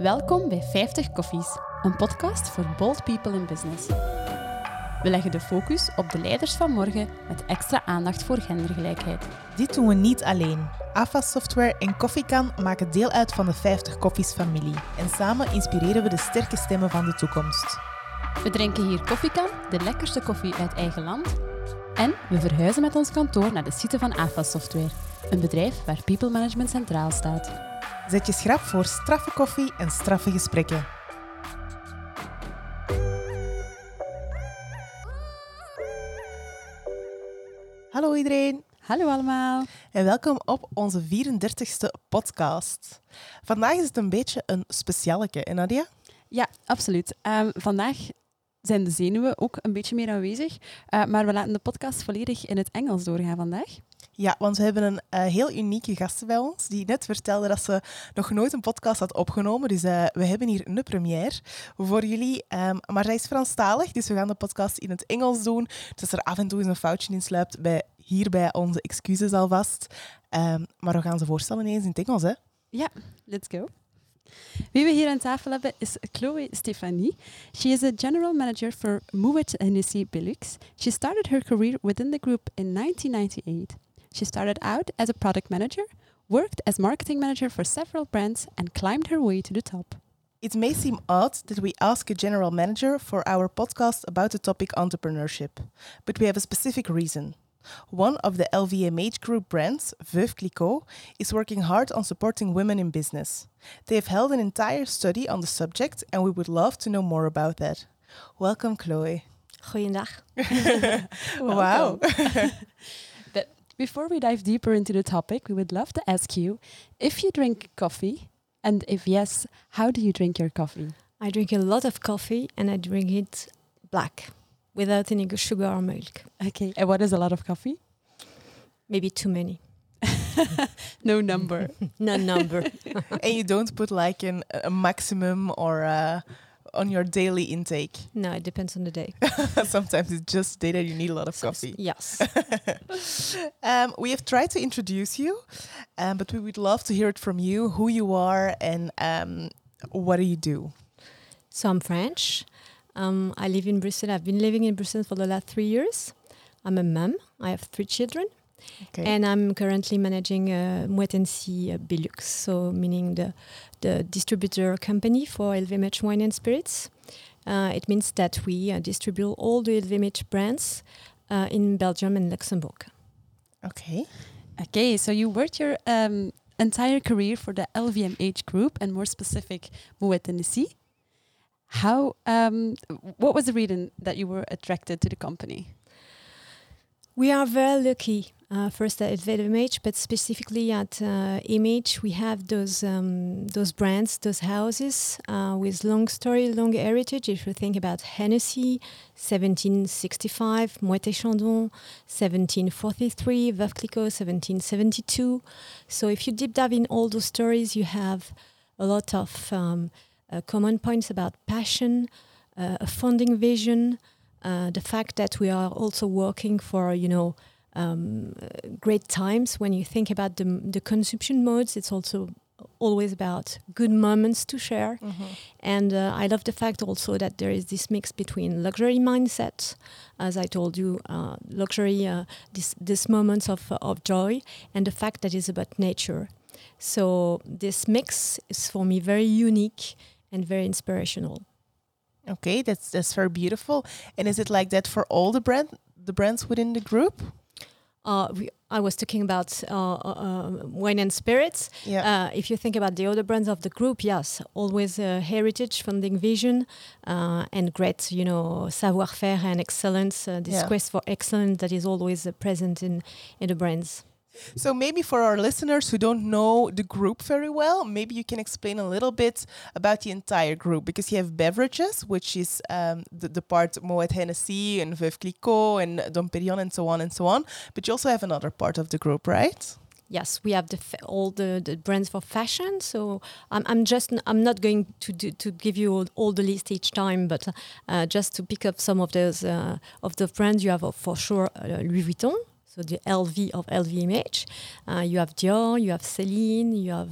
Welkom bij 50 Koffies, een podcast voor bold people in business. We leggen de focus op de leiders van morgen met extra aandacht voor gendergelijkheid. Dit doen we niet alleen. AFA Software en Koffiekan maken deel uit van de 50 Koffies familie. En samen inspireren we de sterke stemmen van de toekomst. We drinken hier koffiekan, de lekkerste koffie uit eigen land. En we verhuizen met ons kantoor naar de site van AFA Software, een bedrijf waar people management centraal staat. Zet je schrap voor straffe koffie en straffe gesprekken. Hallo iedereen Hallo allemaal. en welkom op onze 34ste podcast. Vandaag is het een beetje een specialeke, en Nadia? Ja, absoluut. Ehm, vandaag zijn de zenuwen ook een beetje meer aanwezig, eh, maar we laten de podcast volledig in het Engels doorgaan vandaag. Ja, want we hebben een eh, heel unieke gast bij ons, die net vertelde dat ze nog nooit een podcast had opgenomen. Dus eh, we hebben hier een première voor jullie. Ehm, maar zij is Franstalig, dus we gaan de podcast in het Engels doen. Dus als er af en toe eens een foutje in sluipt, bij, hierbij onze excuses alvast. Ehm, maar we gaan ze voorstellen ineens in het Engels, hè? Ja, let's go. Wie we hier aan tafel hebben is Chloe Stefanie. She is a general manager for Moet Hennessy Belux. She started her career within the group in 1998. She started out as a product manager, worked as marketing manager for several brands, and climbed her way to the top. It may seem odd that we ask a general manager for our podcast about the topic entrepreneurship, but we have a specific reason. One of the LVMH group brands, Veuve Clicquot, is working hard on supporting women in business. They have held an entire study on the subject and we would love to know more about that. Welcome, Chloe. Goeiedag. Wow. But before we dive deeper into the topic, we would love to ask you if you drink coffee, and if yes, how do you drink your coffee? I drink a lot of coffee and I drink it black without any sugar or milk. Okay, and what is a lot of coffee? Maybe too many. No number. No number. and you don't put like an, a maximum or uh, on your daily intake. no, it depends on the day. Sometimes it's just day that you need a lot of coffee. Yes. um, we have tried to introduce you, um, but we would love to hear it from you, who you are, and um, what do you do? So I'm French. Um, I live in Brussels. I've been living in Brussels for the last three years. I'm a mum. I have three children. Okay. And I'm currently managing uh, Moet Hennessy uh, Belux, so meaning the, the distributor company for LVMH wine and spirits. Uh, it means that we uh, distribute all the LVMH brands uh, in Belgium and Luxembourg. okay. Okay, so you worked your um, entire career for the LVMH group, and more specific, Moet Hennessy. How? Um, what was the reason that you were attracted to the company? We are very lucky, uh, first at LVMH, but specifically at uh, Image, we have those um, those brands, those houses uh, with long story, long heritage. If you think about Hennessy, 1765, Moët Chandon, 1743, Veuve Clicquot, 1772. So if you deep dive in all those stories, you have a lot of um, uh, common points about passion, uh, a founding vision, uh, the fact that we are also working for you know um, great times. When you think about the, the consumption modes it's also always about good moments to share. And uh, i love the fact also that there is this mix between luxury mindset as i told you uh, luxury uh, this, this moments of, of joy and the fact that it's about nature. So this mix is for me very unique and very inspirational Okay, that's that's very beautiful. And is it like that for all the brand the brands within the group? uh, we, I was talking about uh, uh, wine and spirits. Yeah. Uh, if you think about the other brands of the group, yes, always uh, heritage, funding vision, uh, and great, you know, savoir-faire and excellence. Uh, this Yeah. quest for excellence that is always uh, present in in the brands. So maybe for our listeners who don't know the group very well, maybe you can explain a little bit about the entire group because you have beverages, which is um, the, the part Moet Hennessy and Veuve Clicquot and Dom Perignon and so on and so on. But you also have another part of the group, right? Yes, we have the all the, the brands for fashion. So I'm, I'm just I'm not going to do, to give you all, all the list each time, but uh, just to pick up some of those uh, of the brands you have uh, for sure uh, Louis Vuitton. So the LV of LVMH. Uh, you have Dior, you have Celine, you have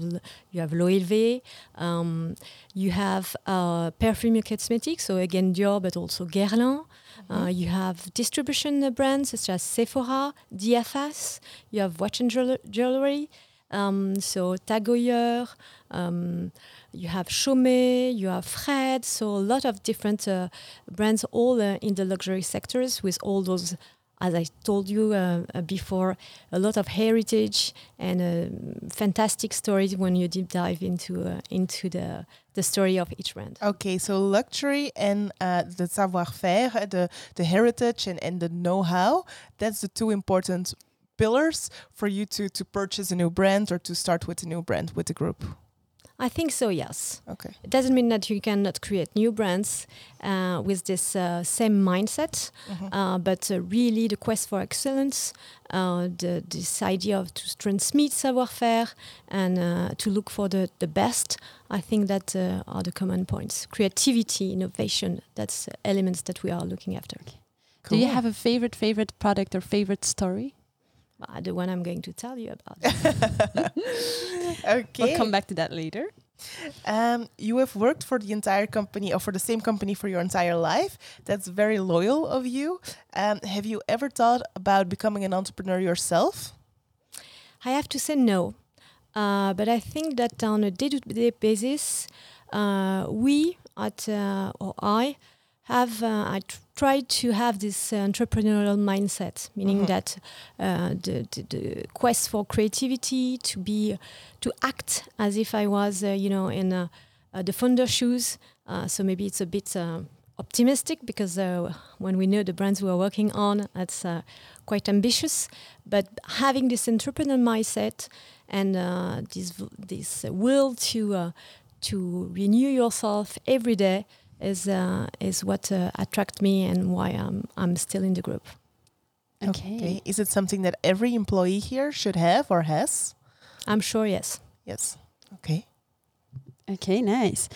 you have Loewe, um, you have uh, perfume cosmetics, so again Dior, but also Guerlain. Uh, you have distribution brands such as Sephora, DFS. You have watch and jewelry. Um, so Tag Heuer, um, you have Chaumet, you have Fred, so a lot of different uh, brands, all uh, in the luxury sectors, with all those, as I told you uh, uh before, a lot of heritage and uh, fantastic stories when you deep dive into uh, into the the story of each brand. Okay, so luxury and the savoir-faire, the the heritage and, and the know-how, that's the two important pillars for you to to purchase a new brand or to start with a new brand with the group? I think so, yes. Okay. It doesn't mean that you cannot create new brands uh, with this uh, same mindset, mm-hmm. uh, but uh, really the quest for excellence, uh, the, this idea of to transmit savoir-faire and uh, to look for the, the best, I think that are the common points. Creativity, innovation, that's elements that we are looking after. Cool. Do you have a favorite, favorite product or favorite story? Uh, the one I'm going to tell you about. okay. We'll come back to that later. Um, you have worked for the entire company or for the same company for your entire life. That's very loyal of you. Um, have you ever thought about becoming an entrepreneur yourself? I have to say no. Uh, but I think that on a day to day basis, uh, we at, uh, or I, have uh, I tried to have this uh, entrepreneurial mindset, meaning mm-hmm. that uh, the, the, the, quest for creativity, to be to act as if I was, uh, you know, in uh, uh, the founder shoes. so maybe it's a bit optimistic because when we know the brands we are working on, it's quite ambitious. But having this entrepreneurial mindset and this this will to to renew yourself every day is uh, is what uh, attract me and why I'm I'm still in the group. Okay. okay. Is it something that every employee here should have or has? I'm sure yes. Yes. Okay. Okay, nice.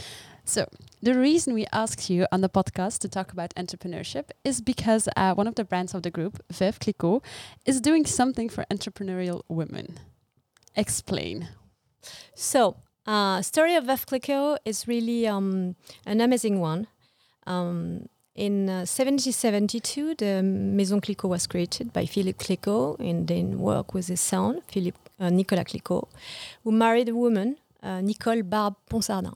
So the reason we asked you on the podcast to talk about entrepreneurship is because uh, one of the brands of the group, Veuve Clicquot, is doing something for entrepreneurial women. Explain. So uh, story of Veuve Clicquot is really um, an amazing one. Um, in uh, 1772, the Maison Clicquot was created by Philippe Clicquot and then worked with his son, Philippe uh, Nicolas Clicquot, who married a woman, uh, Nicole Barbe Ponsardin.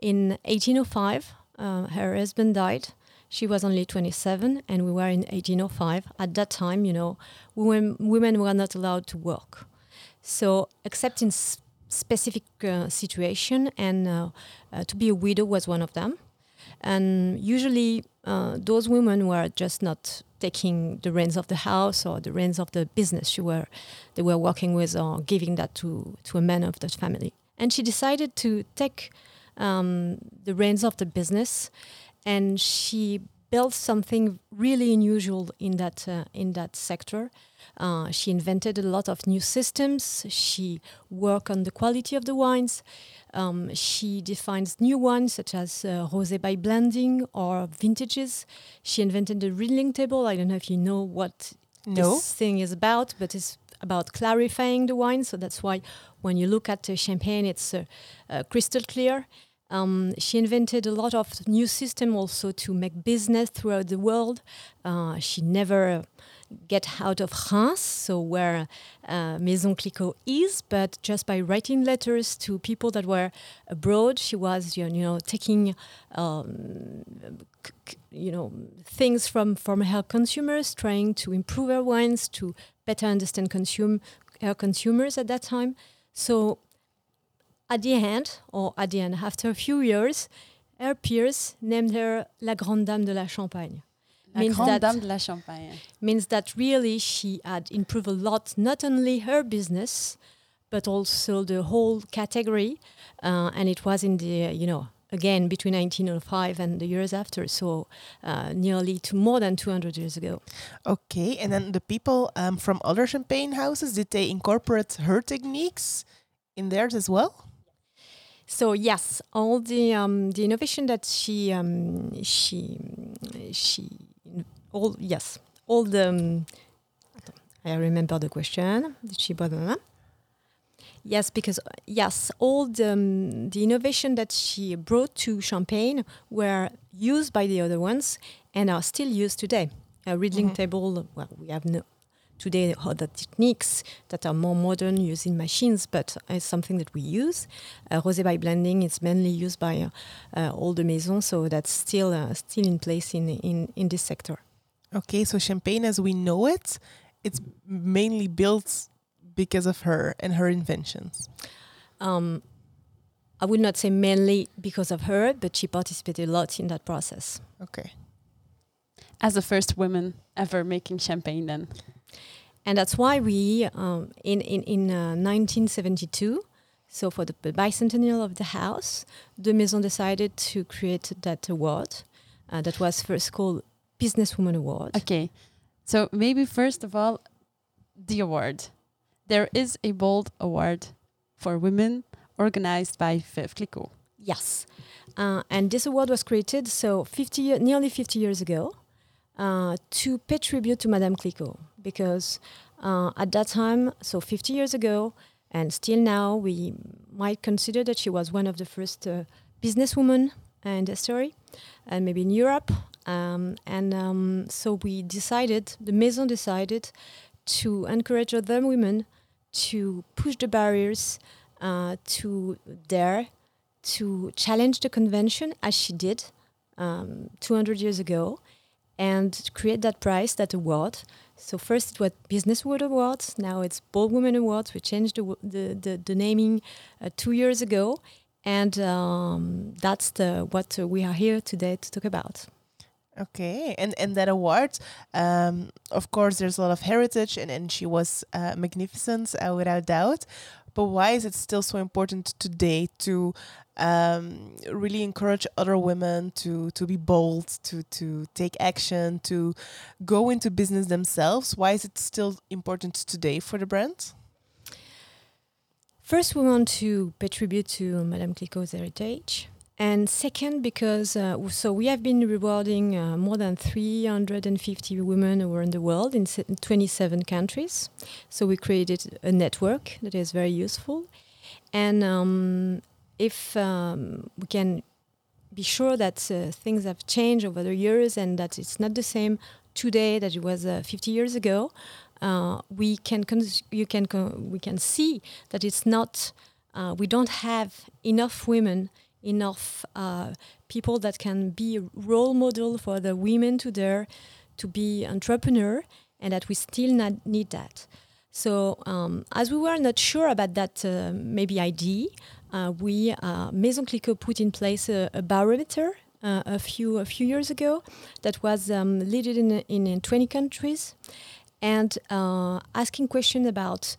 In 1805, uh, her husband died. She was only 27, and we were in 1805. At that time, you know, women, women were not allowed to work. So, except in specific uh, situation, and uh, uh, to be a widow was one of them. And usually, uh, those women were just not taking the reins of the house or the reins of the business. She were, they were working with or giving that to to a man of that family. And she decided to take um, the reins of the business, and she built something really unusual in that uh, in that sector. Uh, she invented a lot of new systems. She worked on the quality of the wines. Um, she defines new wines such as uh, rosé by blending or vintages. She invented the riddling table. I don't know if you know what no. this thing is about, but it's about clarifying the wine. So that's why when you look at the champagne, it's uh, uh, crystal clear. Um, she invented a lot of new system also to make business throughout the world. Uh, she never get out of France, so where uh, Maison Clicquot is, but just by writing letters to people that were abroad, she was you know taking um, you know things from from her consumers, trying to improve her wines to better understand consume her consumers at that time. So at the end, or at the end, after a few years, her peers named her La Grande Dame de la Champagne. La means Grande Dame de la Champagne. Means that really she had improved a lot, not only her business, but also the whole category. Uh, and it was in the, you know, again between 1905 and the years after so uh, nearly to more than 200 years ago okay and then the people um, from other champagne houses did they incorporate her techniques in theirs as well so yes, all the um, the innovation that she um, she she all yes all the um, I remember the question. Did she bother? Yes, because yes, all the, um, the innovation that she brought to champagne were used by the other ones and are still used today. A riddling Mhm. table, well, we have no today other techniques that are more modern using machines, but it's something that we use. Uh, rosé by blending is mainly used by uh, uh, all the maisons, so that's still uh, still in place in, in in this sector. Okay, so champagne as we know it, it's mainly built because of her and her inventions. Um, I would not say mainly because of her, but she participated a lot in that process. Okay. As the first woman ever making champagne, then. And that's why we, um, in, in, in uh, 1972, so for the bicentennial of the house, the Maison decided to create that award uh, that was first called Businesswoman Award. Okay. So maybe first of all, the award. There is a bold award for women organized by Veuve Clicquot. Yes. Uh, and this award was created so 50 year, nearly 50 years ago uh, to pay tribute to Madame Clicquot because uh, at that time, so 50 years ago, and still now, we might consider that she was one of the first uh, businesswomen in the story, and maybe in Europe. Um, and um, so we decided, the Maison decided to encourage other women to push the barriers, uh, to dare to challenge the convention as she did um, 200 years ago and create that prize, that award. So first it was Business World Awards, now it's Bold Women Awards. We changed the, the, the, the naming uh, two years ago. And um, that's the, what uh, we are here today to talk about. Okay, and and that award, um, of course, there's a lot of heritage, and and she was uh, magnificent uh, without doubt. But why is it still so important today to um, really encourage other women to to be bold, to to take action, to go into business themselves? Why is it still important today for the brand? First, we want to pay tribute to Madame Clicquot's heritage. And second, because uh, so we have been rewarding uh, more than 350 women around the world in 27 countries. So we created a network that is very useful. And um, if um, we can be sure that uh, things have changed over the years and that it's not the same today that it was uh, 50 years ago, uh, we can cons- you can co- we can see that it's not uh, we don't have enough women enough uh, people that can be a role model for the women to dare to be entrepreneur and that we still not need that. So um, as we were not sure about that uh, maybe idea we uh, Maison Clicquot put in place a, a barometer uh, a few a few years ago that was um, leaded in, in in 20 countries and uh, asking questions about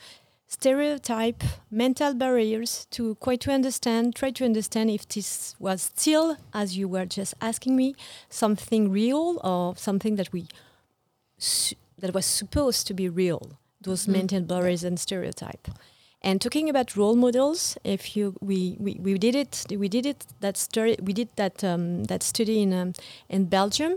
stereotype, mental barriers to quite to understand, try to understand if this was still, as you were just asking me, something real or something that we that was supposed to be real. Those Mhm. mental barriers and stereotype. And talking about role models, if you we, we, we did it we did it that story we did that um, that study in um, in Belgium,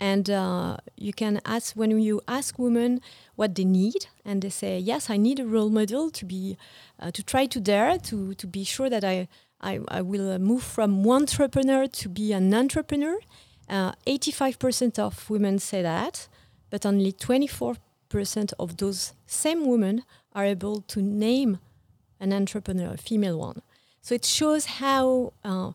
and uh, you can ask when you ask women what they need, and they say yes, I need a role model to be uh, to try to dare to to be sure that I I, I will uh, move from one entrepreneur to be an entrepreneur. Eighty-five percent of women say that, but only twenty-four percent of those same women are able to name an entrepreneur, a female one. So it shows how uh,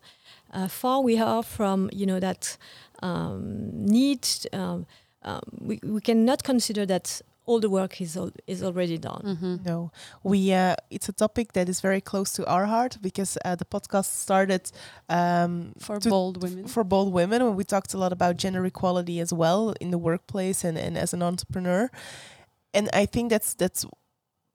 uh, far we are from, you know, that um, need. Um, um, we, we cannot consider that all the work is al- is already done. Mm-hmm. No, we. Uh, it's a topic that is very close to our heart because uh, the podcast started um, For to- bold women. for bold women when we talked a lot about gender equality as well in the workplace and, and as an entrepreneur and i think that's that's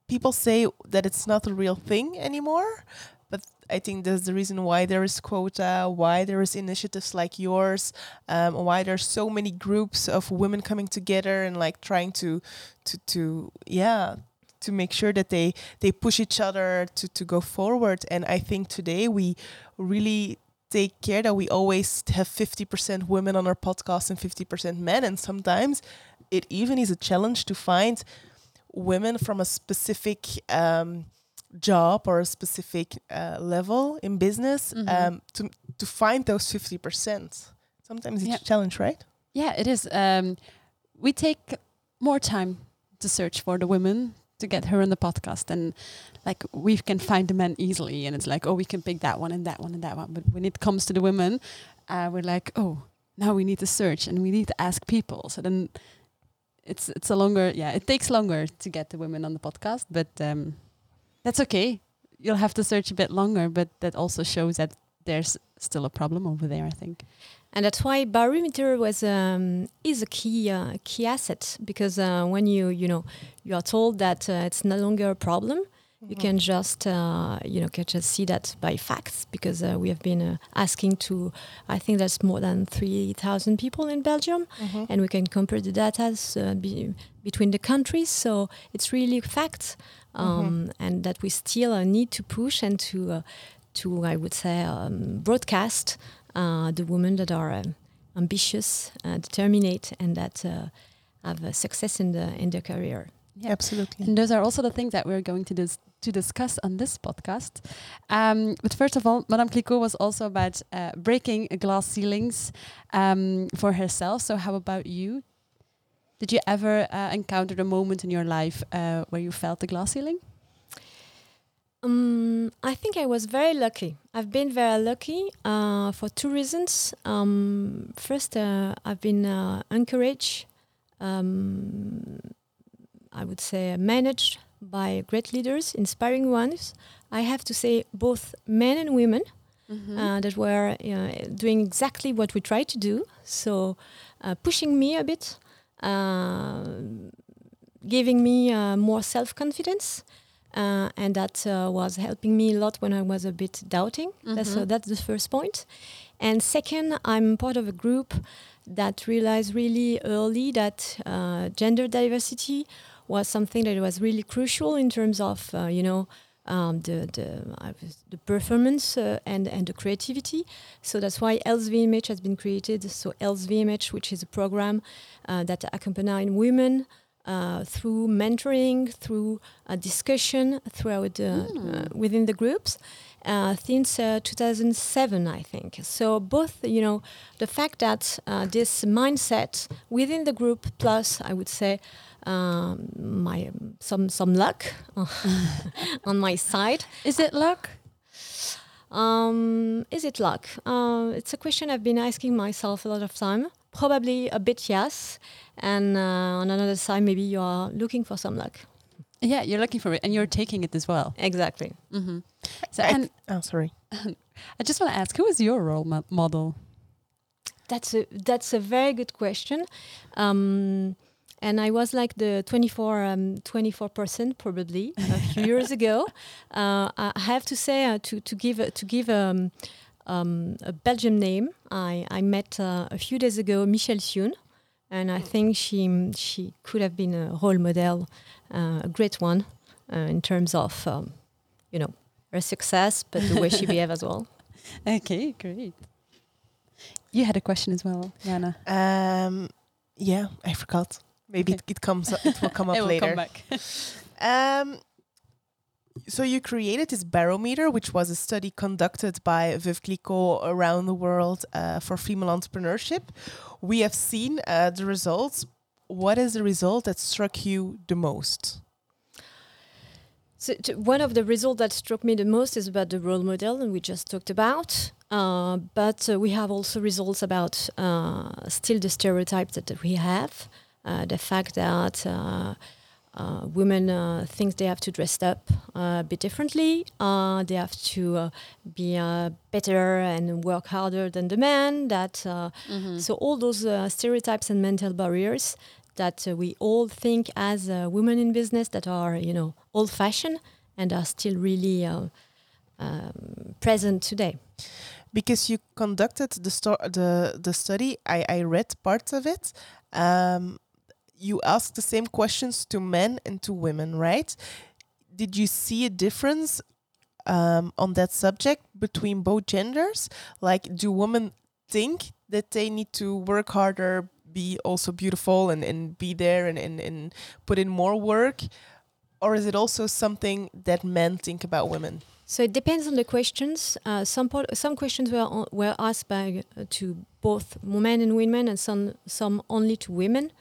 people say that it's not a real thing anymore but i think that's the reason why there is quota why there is initiatives like yours um, why there's so many groups of women coming together and like trying to to to yeah to make sure that they they push each other to to go forward. And i think today we really take care that we always have 50% women on our podcast and 50% men and sometimes it even is a challenge to find women from a specific um, job or a specific uh, level in business Mhm. um, to to find those fifty percent. Sometimes it's Yeah. a challenge, right? Yeah, it is. Um, we take more time to search for the women to get her on the podcast, and like we can find the men easily, and it's like, oh, we can pick that one and that one and that one. But when it comes to the women, uh, we're like, oh, now we need to search and we need to ask people. So then it's it's a longer, yeah, it takes longer to get the women on the podcast, but um, that's okay. You'll have to search a bit longer, but that also shows that there's still a problem over there. I think. And that's why barometer was um, is a key uh, key asset because uh, when you you know you are told that uh, it's no longer a problem, you can just uh, you know can just see that by facts because uh, we have been uh, asking to I think there's more than three thousand people in Belgium Mhm. and we can compare the data uh, be, between the countries. So it's really facts, um, and that we still uh, need to push and to uh, to I would say um, broadcast uh, the women that are um, ambitious, uh, determined, and that uh, have uh, success in the in their career. Yeah. Absolutely. And those are also the things that we're going to dis- to discuss on this podcast. Um, but first of all, Madame Clicquot was also about uh, breaking glass ceilings um, for herself. So how about you? Did you ever uh, encounter a moment in your life uh, where you felt the glass ceiling? Um, I think I was very lucky. I've been very lucky uh, for two reasons. Um, first, uh, I've been uh, encouraged, um, I would say, managed by great leaders, inspiring ones. I have to say, both men and women uh, that were uh, doing exactly what we try to do. So, uh, pushing me a bit, uh, giving me uh, more self confidence. Uh, and that uh, was helping me a lot when I was a bit doubting. That's, uh, Mhm. that's the first point. And second, I'm part of a group that realized really early that uh, gender diversity was something that was really crucial in terms of, uh, you know, um, the the, uh, the performance uh, and and the creativity. So that's why EllesVMH has been created. So EllesVMH, which is a program uh, that accompanies women uh, through mentoring, through uh, discussion throughout Mm. uh, within the groups. Uh, since uh, 2007, I think. So both, you know, the fact that uh, this mindset within the group, plus I would say um, my some some luck on my side. Is it luck? Um, is it luck? Uh, it's a question I've been asking myself a lot of time. Probably a bit yes, and uh, on another side, maybe you are looking for some luck. Yeah, you're looking for it, and you're taking it as well. Exactly. hmm So, and Oh, sorry. I just want to ask, who is your role mo- model? That's a that's a very good question. Um, and I was like the 24 um, 24% probably a few years ago. Uh, I have to say uh, to to give a- to give um, um, a Belgian name. I I met uh, a few days ago Michelle Thune, and I think she she could have been a role model, uh, a great one uh, in terms of um, you know her success, but the way she behaved as well. Okay, great. You had a question as well, Jana. Um, yeah, I forgot. Maybe Okay. it, it comes. It will come up it will later. come back. Um, so you created this barometer, which was a study conducted by Veuve Clicquot around the world uh, for female entrepreneurship. We have seen uh, the results. What is the result that struck you the most? So t- one of the results that struck me the most is about the role model, and we just talked about. Uh, but uh, we have also results about uh, still the stereotypes that, that we have, uh, the fact that uh, uh, women uh, think they have to dress up uh, a bit differently, uh, they have to uh, be uh, better and work harder than the men. That uh, Mhm. so all those uh, stereotypes and mental barriers that uh, we all think as uh, women in business that are, you know, old-fashioned and are still really uh, um, present today. Because you conducted the sto- the the study, I, I read parts of it. Um, you ask the same questions to men and to women, right? Did you see a difference um, on that subject between both genders? Like, do women think that they need to work harder, be also beautiful and, and be there and, and, and put in more work? Or is it also something that men think about women? So it depends on the questions. Uh, some some questions were were asked by uh, to both men and women, and some some only to women.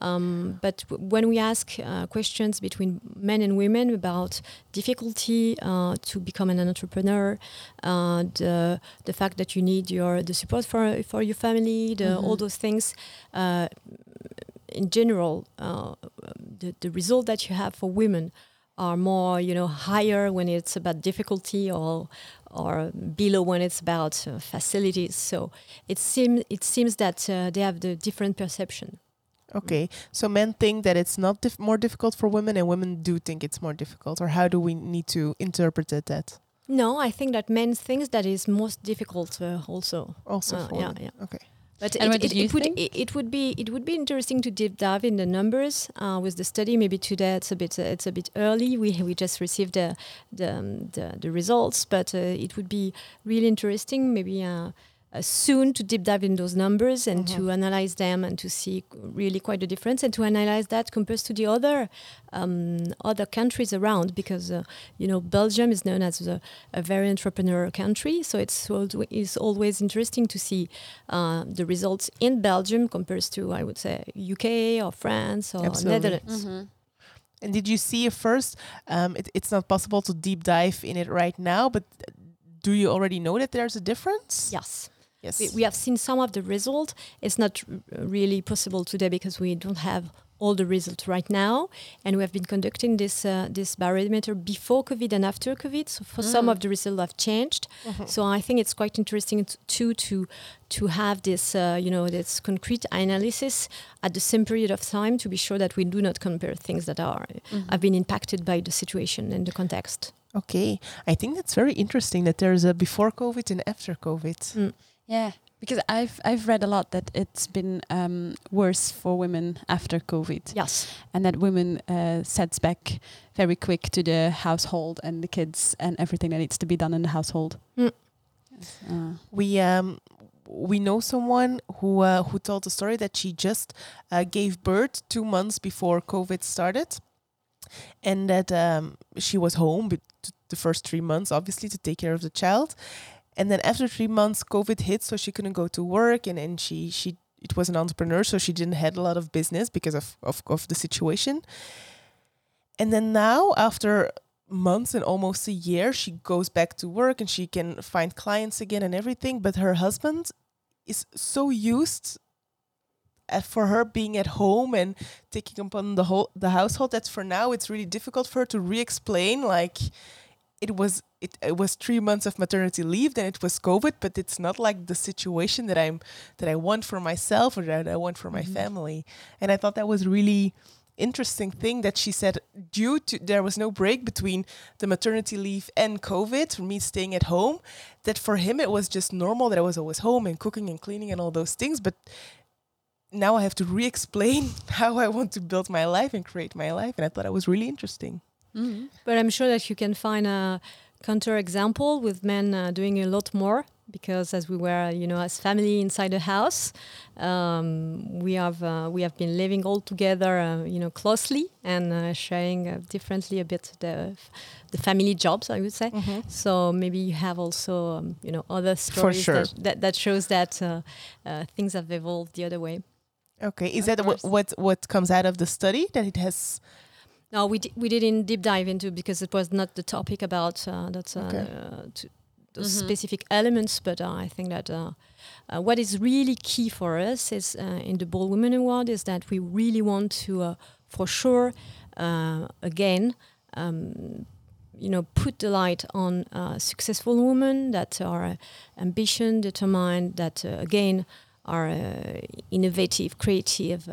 Um, but when we ask uh, questions between men and women about difficulty uh, to become an entrepreneur, uh, the the fact that you need your the support for for your family, the, mm -hmm. all those things. Uh, in general, uh, the the result that you have for women are more, you know, higher when it's about difficulty or or below when it's about uh, facilities. So it seems it seems that uh, they have the different perception. Okay, so men think that it's not dif more difficult for women, and women do think it's more difficult. Or how do we need to interpret that? No, I think that men think that is most difficult uh, also. Also, uh, yeah, yeah. Okay. But and it, what did it, you it think? Would, it, it, would be it would be interesting to deep dive in the numbers uh, with the study. Maybe today it's a bit uh, it's a bit early. We we just received the the um, the, the, results, but uh, it would be really interesting. Maybe uh, soon to deep dive in those numbers and mm-hmm. to analyze them and to see really quite a difference and to analyze that compared to the other um, other countries around because uh, you know Belgium is known as a, a, very entrepreneurial country so it's it's always interesting to see uh, the results in Belgium compared to I would say UK or France or Absolutely. Netherlands. Mm-hmm. And did you see first? Um, it, it's not possible to deep dive in it right now, but do you already know that there's a difference? Yes. Yes. We, we have seen some of the result. It's not really possible today because we don't have all the results right now, and we have been conducting this uh, this barometer before COVID and after COVID. So for mm. some of the results have changed. Mm-hmm. So I think it's quite interesting too to to have this uh, you know this concrete analysis at the same period of time to be sure that we do not compare things that are mm-hmm. have been impacted by the situation and the context. Okay, I think that's very interesting that there's a before COVID and after COVID. Mm. Yeah, because I've I've read a lot that it's been um, worse for women after COVID. Yes, and that women uh, sets back very quick to the household and the kids and everything that needs to be done in the household. Mm. Yes. Uh. We um we know someone who uh, who told a story that she just uh, gave birth two months before COVID started, and that um, she was home the first three months, obviously, to take care of the child, and then after three months, COVID hit, so she couldn't go to work, and, and she she it was an entrepreneur, so she didn't had a lot of business because of, of, of the situation. And then now, after months and almost a year, she goes back to work and she can find clients again and everything. But her husband is so used at, for her being at home and taking upon the whole the household that for now it's really difficult for her to re-explain like it was it, it was three months of maternity leave then it was covid but it's not like the situation that i'm that i want for myself or that i want for mm-hmm. my family and i thought that was really interesting thing that she said due to there was no break between the maternity leave and covid for me staying at home that for him it was just normal that i was always home and cooking and cleaning and all those things but now i have to re-explain how i want to build my life and create my life and i thought that was really interesting Mm-hmm. But I'm sure that you can find a counter example with men uh, doing a lot more because as we were, you know, as family inside the house, um, we have uh, we have been living all together, uh, you know, closely and uh, sharing uh, differently a bit the the family jobs, I would say. Mm-hmm. So maybe you have also, um, you know, other stories sure. that, that, that shows that uh, uh, things have evolved the other way. Okay, is that what, what what comes out of the study that it has? No, we, we didn't deep dive into because it was not the topic about uh, that uh, okay. to those mm-hmm. specific elements. But uh, I think that uh, uh, what is really key for us is uh, in the Bold Women Award is that we really want to, for sure, again. Um, you know, put the light on successful women that are ambition, determined, that again are innovative, creative,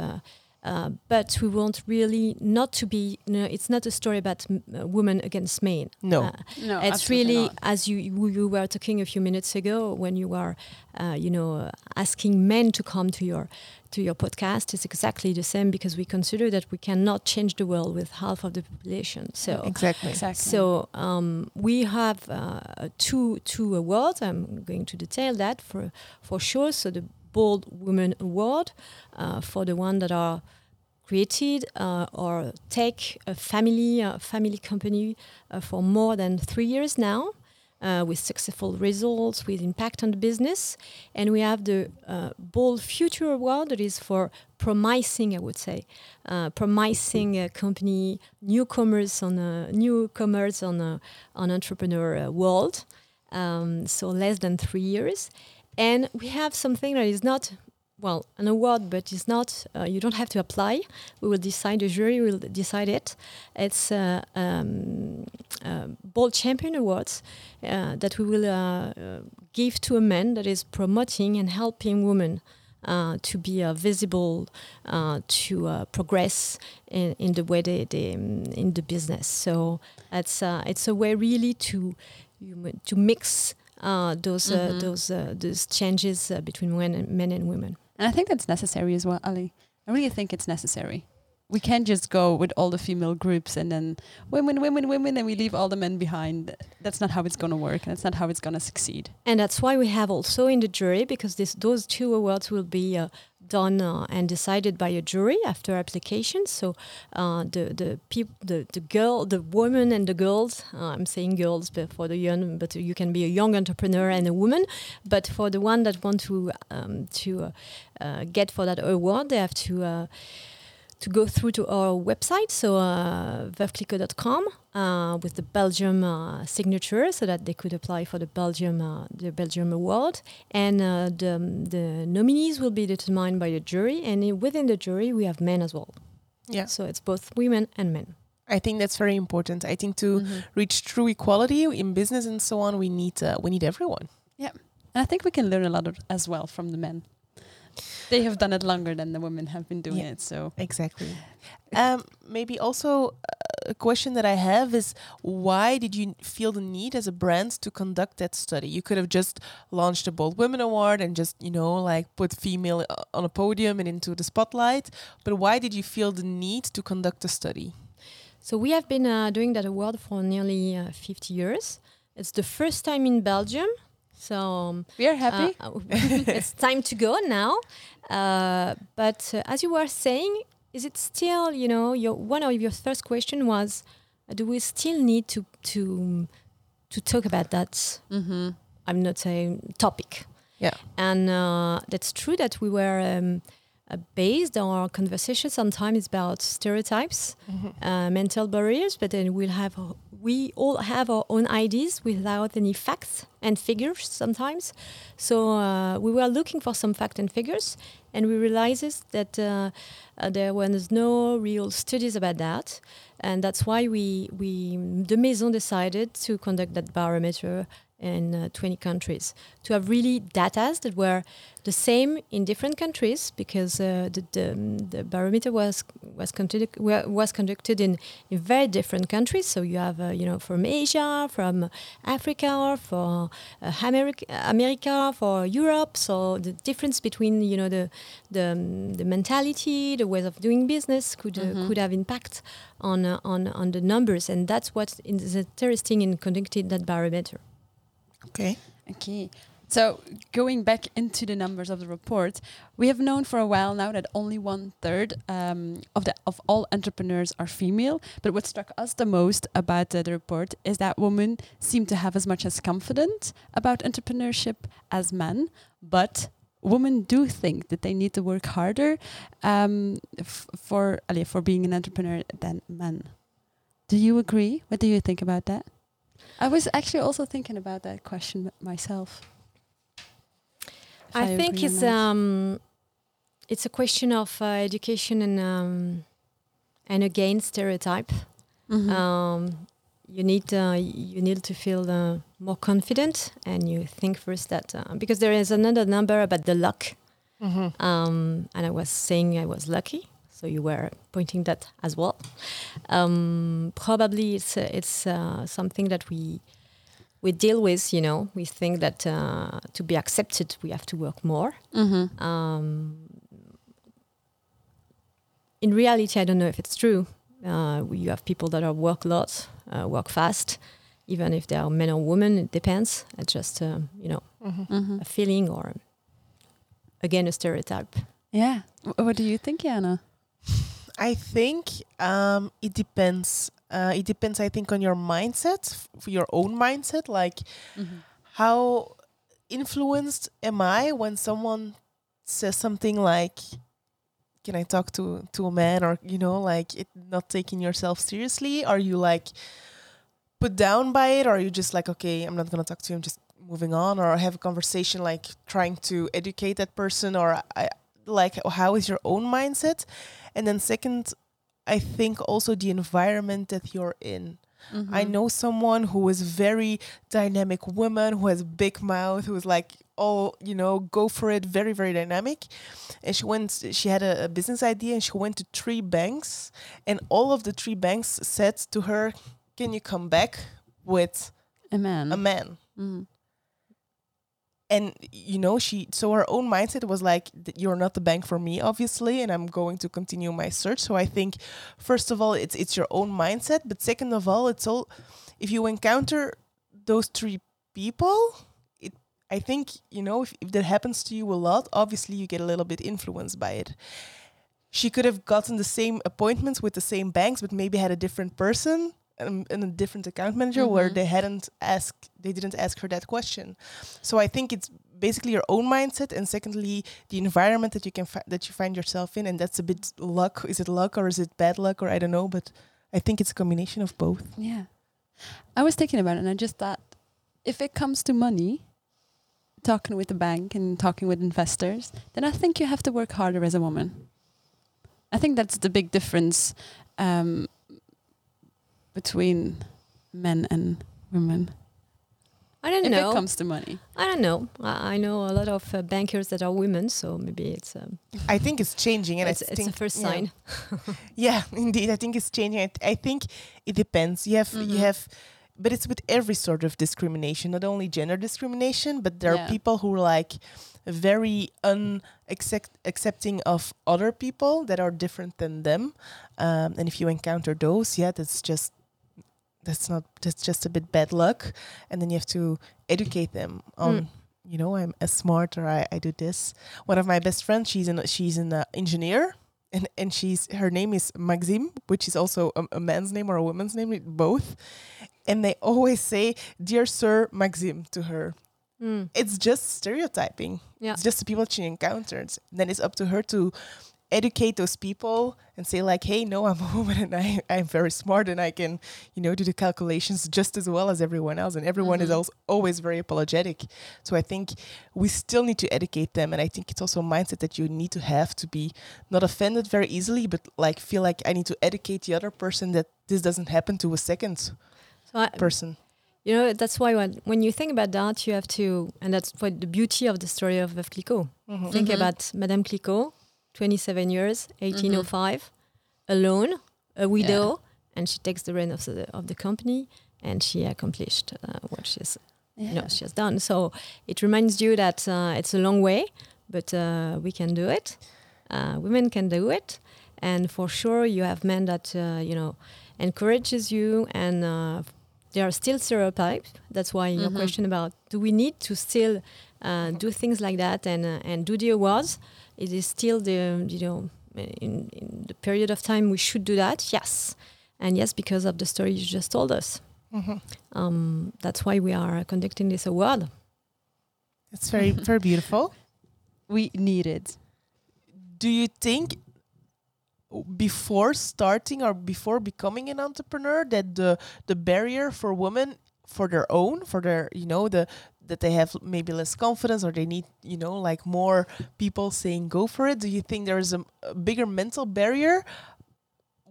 uh, but we want really not to be. You know, it's not a story about uh, women against men. No, uh, no, it's really not. as you, you were talking a few minutes ago when you were, uh, you know, asking men to come to your to your podcast. It's exactly the same because we consider that we cannot change the world with half of the population. So exactly, exactly. So um, we have uh, two two awards. I'm going to detail that for for sure. So the Bold Women Award uh, for the one that are created uh, or take a family a family company uh, for more than three years now. Uh, with successful results, with impact on the business, and we have the uh, Bold Future Award that is for promising, I would say, uh, promising company, newcomers on a newcomers on on entrepreneur world. Um, so less than three years, and we have something that is not well, an award, but it's not, uh, you don't have to apply. We will decide, the jury will decide it. It's uh, um, uh, Bold Champion Awards uh, that we will uh, uh, give to a man that is promoting and helping women to be visible, to progress in, in, the way they, they um, in the business. So it's, it's a way really to, to mix those, mm-hmm. those, those changes between men and, men and women. And I think that's necessary as well, Ali. I really think it's necessary. We can't just go with all the female groups and then women, women, women, and we leave all the men behind. That's not how it's going to work, and that's not how it's going to succeed. And that's why we have also in the jury, because this, those two awards will be uh, done uh, and decided by a jury after application. So uh, the the people, the the girl, the women and the girls. Uh, I'm saying girls, but for the young, but you can be a young entrepreneur and a woman. But for the one that want to um, to uh, uh, get for that award, they have to uh, to go through to our website, so uh, veuve uh, with the Belgium uh, signature, so that they could apply for the Belgium uh, the Belgium award. And uh, the, the nominees will be determined by the jury, and within the jury we have men as well. Yeah. So it's both women and men. I think that's very important. I think to mm-hmm. reach true equality in business and so on, we need uh, we need everyone. Yeah, and I think we can learn a lot of, as well from the men they have done it longer than the women have been doing yeah, it. So exactly. Um, maybe also uh, a question that I have is why did you feel the need as a brand to conduct that study? You could have just launched a Bold Women Award and just you know like put female uh, on a podium and into the spotlight. But why did you feel the need to conduct a study? So we have been uh, doing that award for nearly uh, 50 years. It's the first time in Belgium so um, we are happy. Uh, it's time to go now. Uh, but uh, as you were saying, is it still you know your one of your first question was, uh, do we still need to to to talk about that? Mm-hmm. I'm not saying topic. Yeah, and uh, that's true that we were. Um, uh, based on our conversation sometimes it's about stereotypes, mm-hmm. uh, mental barriers, but then we'll have we all have our own ideas without any facts and figures sometimes. So uh, we were looking for some facts and figures, and we realized that uh, uh, there was no real studies about that, and that's why we we the Maison decided to conduct that barometer in uh, 20 countries to have really data that were the same in different countries because uh, the, the, the, barometer was was conducted was conducted in, in very different countries. So you have uh, you know from Asia, from Africa, for uh, America, America, for Europe. So the difference between you know the the, um, the mentality, the ways of doing business could uh, mm-hmm. could have impact on uh, on on the numbers, and that's what is interesting in conducting that barometer. Okay. Okay. So going back into the numbers of the report, we have known for a while now that only one third um, of the of all entrepreneurs are female. But what struck us the most about uh, the report is that women seem to have as much as confident about entrepreneurship as men, but women do think that they need to work harder um, for for being an entrepreneur than men. Do you agree? What do you think about that? I was actually also thinking about that question myself. I, I, think it's um, it's a question of uh, education and um, and again stereotype. Mm -hmm. um, you need uh, you need to feel uh, more confident, and you think first that uh, because there is another number about the luck, mm -hmm. and I was saying I was lucky. So you were pointing that as well. Um, probably it's uh, it's uh, something that we we deal with. You know, we think that uh, to be accepted, we have to work more. Mm-hmm. Um, in reality, I don't know if it's true. Uh, you have people that are work a lot, uh, work fast, even if they are men or women. It depends. It's just uh, you know mm-hmm. a feeling or again a stereotype. Yeah. What do you think, Jana? I think um, it depends. Uh, it depends, I think, on your mindset, your own mindset. Like, how influenced am I when someone says something like, "Can I talk to to a man?" or you know, like it not taking yourself seriously? Are you like put down by it, or are you just like, "Okay, I'm not gonna talk to him, just moving on," or have a conversation like trying to educate that person, or I like how is your own mindset? And then second, I think also the environment that you're in. Mm-hmm. I know someone who is very dynamic woman who has a big mouth who is like oh you know go for it very very dynamic and she went she had a, a business idea and she went to three banks and all of the three banks said to her can you come back with a man. a man Mm. And you know she so her own mindset was like you're not the bank for me obviously and i'm going to continue my search. So i think first of all it's it's your own mindset but second of all it's all if you encounter those three people it i think you know if, if that happens to you a lot obviously you get a little bit influenced by it. She could have gotten the same appointments with the same banks but maybe had a different person and a different account manager where Mhm. they hadn't asked they didn't ask her that question so I think it's basically your own mindset, and secondly, the environment that you can fi- that you find yourself in, and that's a bit luck. Is it luck or is it bad luck or I don't know, but I think it's a combination of both. Yeah. I was thinking about it and I just thought if it comes to money, talking with the bank and talking with investors, then I think you have to work harder as a woman. I think that's the big difference um, between men and women. I don't if know. it comes to money. I don't know. I, I know a lot of uh, bankers that are women, so maybe it's um, I think it's changing, and it's, I it's a first yeah. sign. Yeah, indeed. I think it's changing. I, I think it depends. You have Mhm. you have, but it's with every sort of discrimination, not only gender discrimination, but there Yeah. are people who are like very unaccepting of other people that are different than them. Um, and if you encounter those, yeah, that's just that's not that's just a bit bad luck. And then you have to educate them on. Mm. You know, I'm as smart, or I, I do this. One of my best friends, she's an she's an uh, engineer, and and she's her name is Maxime, which is also a, a man's name or a woman's name, both. And they always say, "Dear Sir Maxime" to her. Mm. It's just stereotyping. Yeah. It's just the people she encounters. Then it's up to her to educate those people and say like, "Hey, no, I'm a woman and I I'm very smart and I can, you know, do the calculations just as well as everyone else." And everyone is Mhm. also always very apologetic. So I think we still need to educate them, and I think it's also a mindset that you need to have to be not offended very easily, but like feel like I need to educate the other person that this doesn't happen to a second So I, person. you know that's why when, when you think about that, you have to, and that's what the beauty of the story of Veuve Clicquot. Mhm. Think Mhm. about Madame Clicquot, 27 years, 1805, alone, a widow, and she takes the reign of the of the company, and she accomplished uh, what she's Yeah. you know she has done. So it reminds you that uh, it's a long way, but uh, we can do it. Uh, women can do it, and for sure you have men that uh, you know encourages you, and uh, there are still stereotypes. That's why your Mhm. question about do we need to still uh, do things like that and and do the awards? It is still the you know in, in the period of time we should do that. Yes, and yes because of the story you just told us. Mhm. Um, that's why we are conducting this award. It's very very beautiful. We need it. do you think before starting or before becoming an entrepreneur that the the barrier for women for their own for their you know the that they have maybe less confidence or they need you know like more people saying go for it. Do you think there is a, a bigger mental barrier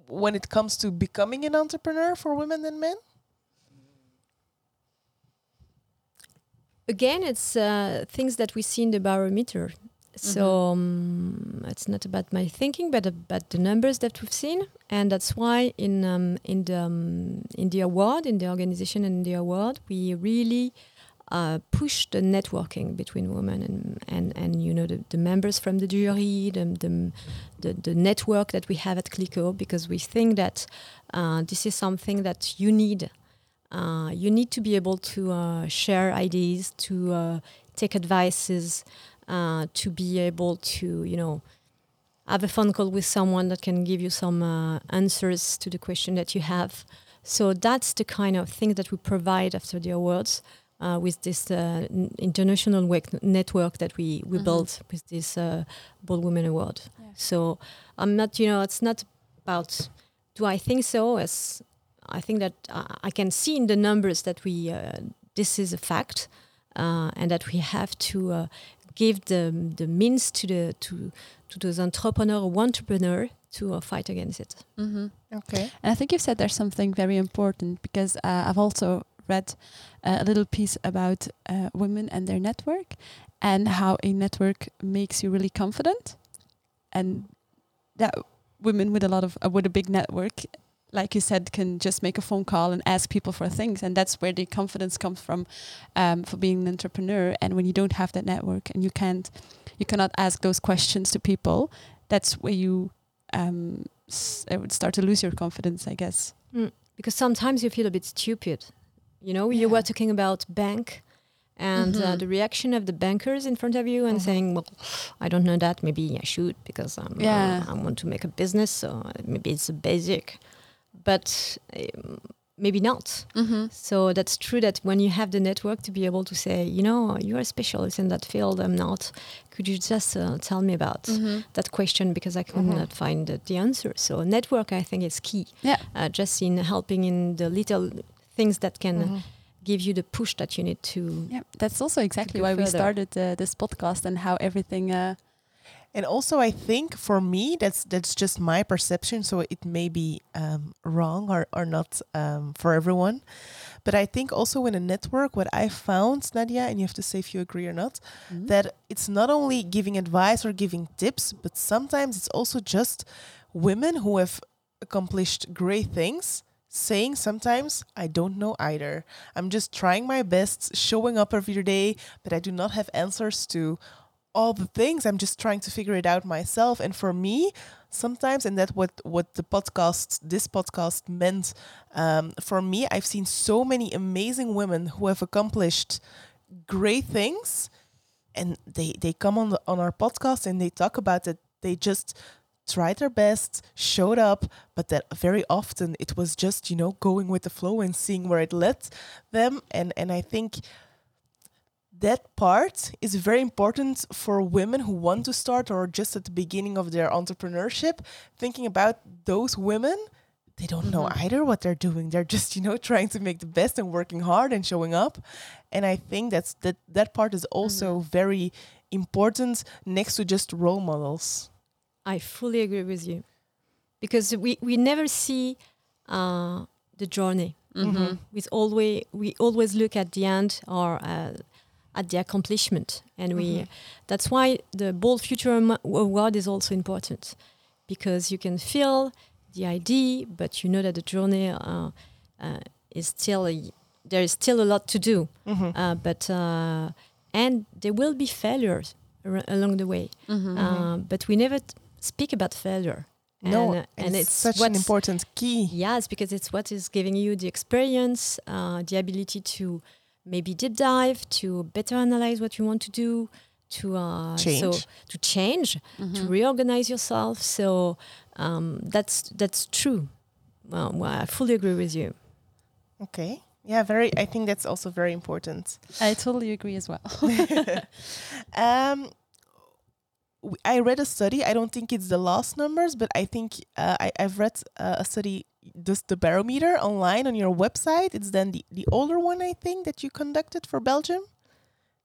when it comes to becoming an entrepreneur for women than men? Again it's uh, things that we see in the barometer. So um, it's not about my thinking but about the numbers that we've seen. And that's why in um, in the um, in the award in the organization and the award we really uh, push the networking between women and and, and you know the, the members from the jury the, the, the, the network that we have at Clicquot because we think that uh, this is something that you need uh, you need to be able to uh, share ideas, to uh, take advices, to be able to, you know, have a phone call with someone that can give you some answers to the question that you have. So that's the kind of thing that we provide after the awards uh, with this uh, international wek- network that we, we Mhm. built with this uh, Bold Women Award. Yeah. So I'm not, you know, it's not about do I think so? As I think that uh, I can see in the numbers that we uh, this is a fact, uh, and that we have to uh, give the the means to the to to those entrepreneur or entrepreneur to uh, fight against it. Mm-hmm. Okay. And I think you've said there's something very important because uh, I've also read uh, a little piece about uh, women and their network and how a network makes you really confident, and that women with a lot of uh, with a big network, like you said, can just make a phone call and ask people for things, and that's where the confidence comes from, um, for being an entrepreneur. And when you don't have that network and you can't, you cannot ask those questions to people, that's where you um, s- uh, would start to lose your confidence, I guess. because sometimes you feel a bit stupid. You know, you were talking about bank and uh, Mhm. the reaction of the bankers in front of you and Mhm. saying, "Well, I don't know that. Maybe I should because I'm, uh, I want to make a business. So maybe it's a basic, but um, maybe not." Mm-hmm. So that's true that when you have the network to be able to say, you know, you are a specialist in that field, I'm not. Could you just uh, tell me about Mm-hmm. that question because I could Mhm. not find the, the answer. So network, I think, is key. Yeah. Uh, just in helping in the little things that can Mhm. give you the push that you need to. Yeah, that's also exactly go why we started uh, this podcast and how everything. Uh, And also, I think for me, that's that's just my perception. So it may be um, wrong or or not um, for everyone. But I think also in a network, what I found, Nadia, and you have to say if you agree or not, Mm-hmm. that it's not only giving advice or giving tips, but sometimes it's also just women who have accomplished great things saying sometimes I don't know either. I'm just trying my best, showing up every day, but I do not have answers to all the things. I'm just trying to figure it out myself. And for me, sometimes, and that what what the podcast, this podcast meant um, for me, I've seen so many amazing women who have accomplished great things, and they they come on the, on our podcast and they talk about it. They just tried their best, showed up, but that very often it was just you know going with the flow and seeing where it led them. And and I think that part is very important for women who want to start or just at the beginning of their entrepreneurship thinking about those women. They don't know Mhm. either what they're doing. They're just you know trying to make the best and working hard and showing up. And i think that's that that part is also very important next to just role models I fully agree with you because we, we never see uh, the journey. Mm-hmm. We always we always look at the end or uh, at the accomplishment, and we Mhm. that's why the Bold Future Award is also important because you can feel the idea, but you know that the journey uh, uh, is still a, there is still a lot to do. Mhm. Uh, but uh, and there will be failures ar- along the way, Mm-hmm. uh, but we never t- speak about failure. no and, uh, and it's, such an important key Yes, because it's what is giving you the experience, uh, the ability to maybe deep dive, to better analyze what you want to do, to uh, so Change. to change, Mm-hmm. to reorganize yourself. So um, that's that's true. Well, well, I fully agree with you. okay yeah very i think that's also very important I totally agree as well. um, w- I read a study. I don't think it's the last numbers, but I think uh, I, I've read uh, a study, just the barometer online on your website. It's then the, the older one, I think, that you conducted for Belgium.